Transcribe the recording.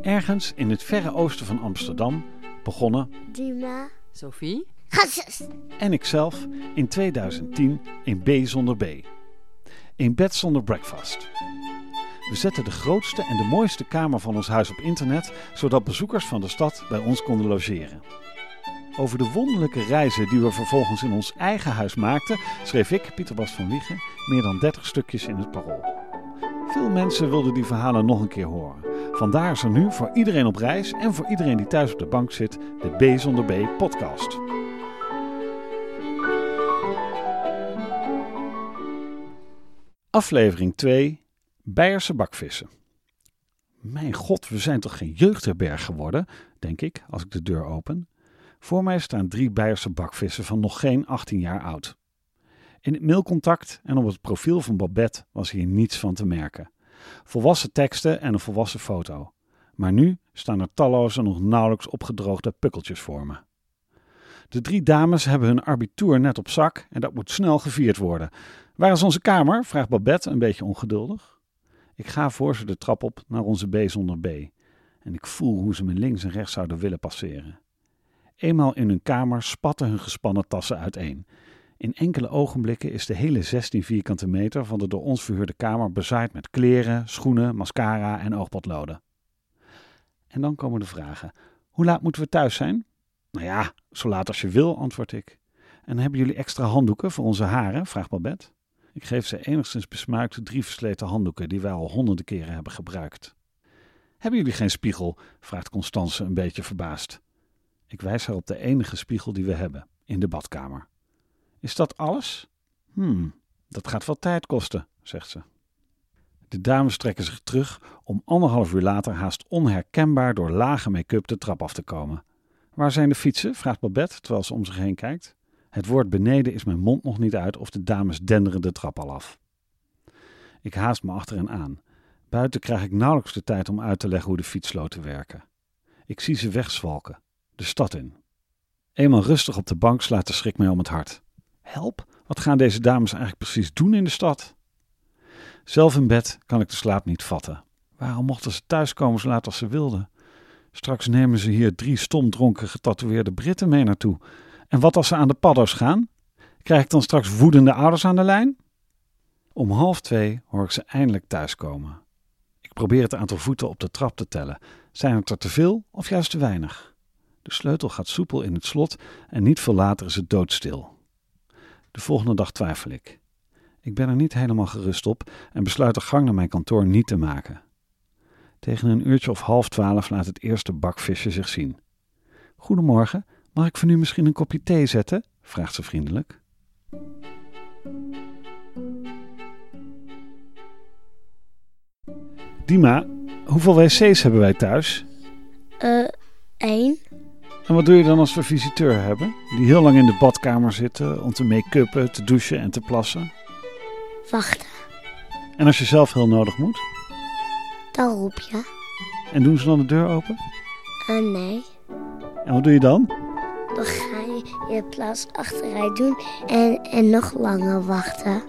Ergens in het verre oosten van Amsterdam begonnen Dima. Sophie? Gassus. en ikzelf in 2010 in B zonder B. In bed zonder breakfast. We zetten de grootste en de mooiste kamer van ons huis op internet, zodat bezoekers van de stad bij ons konden logeren. Over de wonderlijke reizen die we vervolgens in ons eigen huis maakten, schreef ik, Pieter Bas van Wiegen, meer dan 30 stukjes in het parool. Veel mensen wilden die verhalen nog een keer horen. Vandaar is er nu voor iedereen op reis en voor iedereen die thuis op de bank zit, de B zonder B podcast. Aflevering 2: Beierse bakvissen. Mijn god, we zijn toch geen jeugdherberg geworden, denk ik als ik de deur open. Voor mij staan drie Beierse bakvissen van nog geen 18 jaar oud. In het mailcontact en op het profiel van Babette was hier niets van te merken. Volwassen teksten en een volwassen foto. Maar nu staan er talloze nog nauwelijks opgedroogde pukkeltjes voor me. De drie dames hebben hun arbituur net op zak en dat moet snel gevierd worden. Waar is onze kamer? vraagt Babette een beetje ongeduldig. Ik ga voor ze de trap op naar onze B zonder B. En ik voel hoe ze me links en rechts zouden willen passeren. Eenmaal in hun kamer spatten hun gespannen tassen uiteen. In enkele ogenblikken is de hele 16 vierkante meter van de door ons verhuurde kamer bezaaid met kleren, schoenen, mascara en oogpotloden. En dan komen de vragen. Hoe laat moeten we thuis zijn? Nou ja, zo laat als je wil, antwoord ik. En hebben jullie extra handdoeken voor onze haren? vraagt Babette. Ik geef ze enigszins besmuikte drie versleten handdoeken die wij al honderden keren hebben gebruikt. Hebben jullie geen spiegel? vraagt Constance een beetje verbaasd. Ik wijs haar op de enige spiegel die we hebben, in de badkamer. Is dat alles? Hmm, dat gaat wel tijd kosten, zegt ze. De dames trekken zich terug om anderhalf uur later haast onherkenbaar door lage make-up de trap af te komen. Waar zijn de fietsen? vraagt Babette terwijl ze om zich heen kijkt. Het woord beneden is mijn mond nog niet uit of de dames denderen de trap al af. Ik haast me achter hen aan. Buiten krijg ik nauwelijks de tijd om uit te leggen hoe de fietssloten werken. Ik zie ze wegzwalken, de stad in. Eenmaal rustig op de bank slaat de schrik mij om het hart. Help, wat gaan deze dames eigenlijk precies doen in de stad? Zelf in bed kan ik de slaap niet vatten. Waarom mochten ze thuiskomen zo laat als ze wilden? Straks nemen ze hier drie stomdronken getatoeëerde Britten mee naartoe. En wat als ze aan de paddo's gaan? Krijg ik dan straks woedende ouders aan de lijn? Om half twee hoor ik ze eindelijk thuiskomen. Ik probeer het aantal voeten op de trap te tellen. Zijn het er te veel of juist te weinig? De sleutel gaat soepel in het slot en niet veel later is het doodstil. De volgende dag twijfel ik. Ik ben er niet helemaal gerust op en besluit de gang naar mijn kantoor niet te maken. Tegen een uurtje of half twaalf laat het eerste bakvisje zich zien. Goedemorgen, mag ik voor nu misschien een kopje thee zetten? vraagt ze vriendelijk. Dima, hoeveel wc's hebben wij thuis? Eh. En wat doe je dan als we visiteur hebben? Die heel lang in de badkamer zitten om te make-uppen, te douchen en te plassen. Wachten. En als je zelf heel nodig moet? Dan roep je. En doen ze dan de deur open? Eh, nee. En wat doe je dan? Dan ga je je plaats achteruit doen en, en nog langer wachten.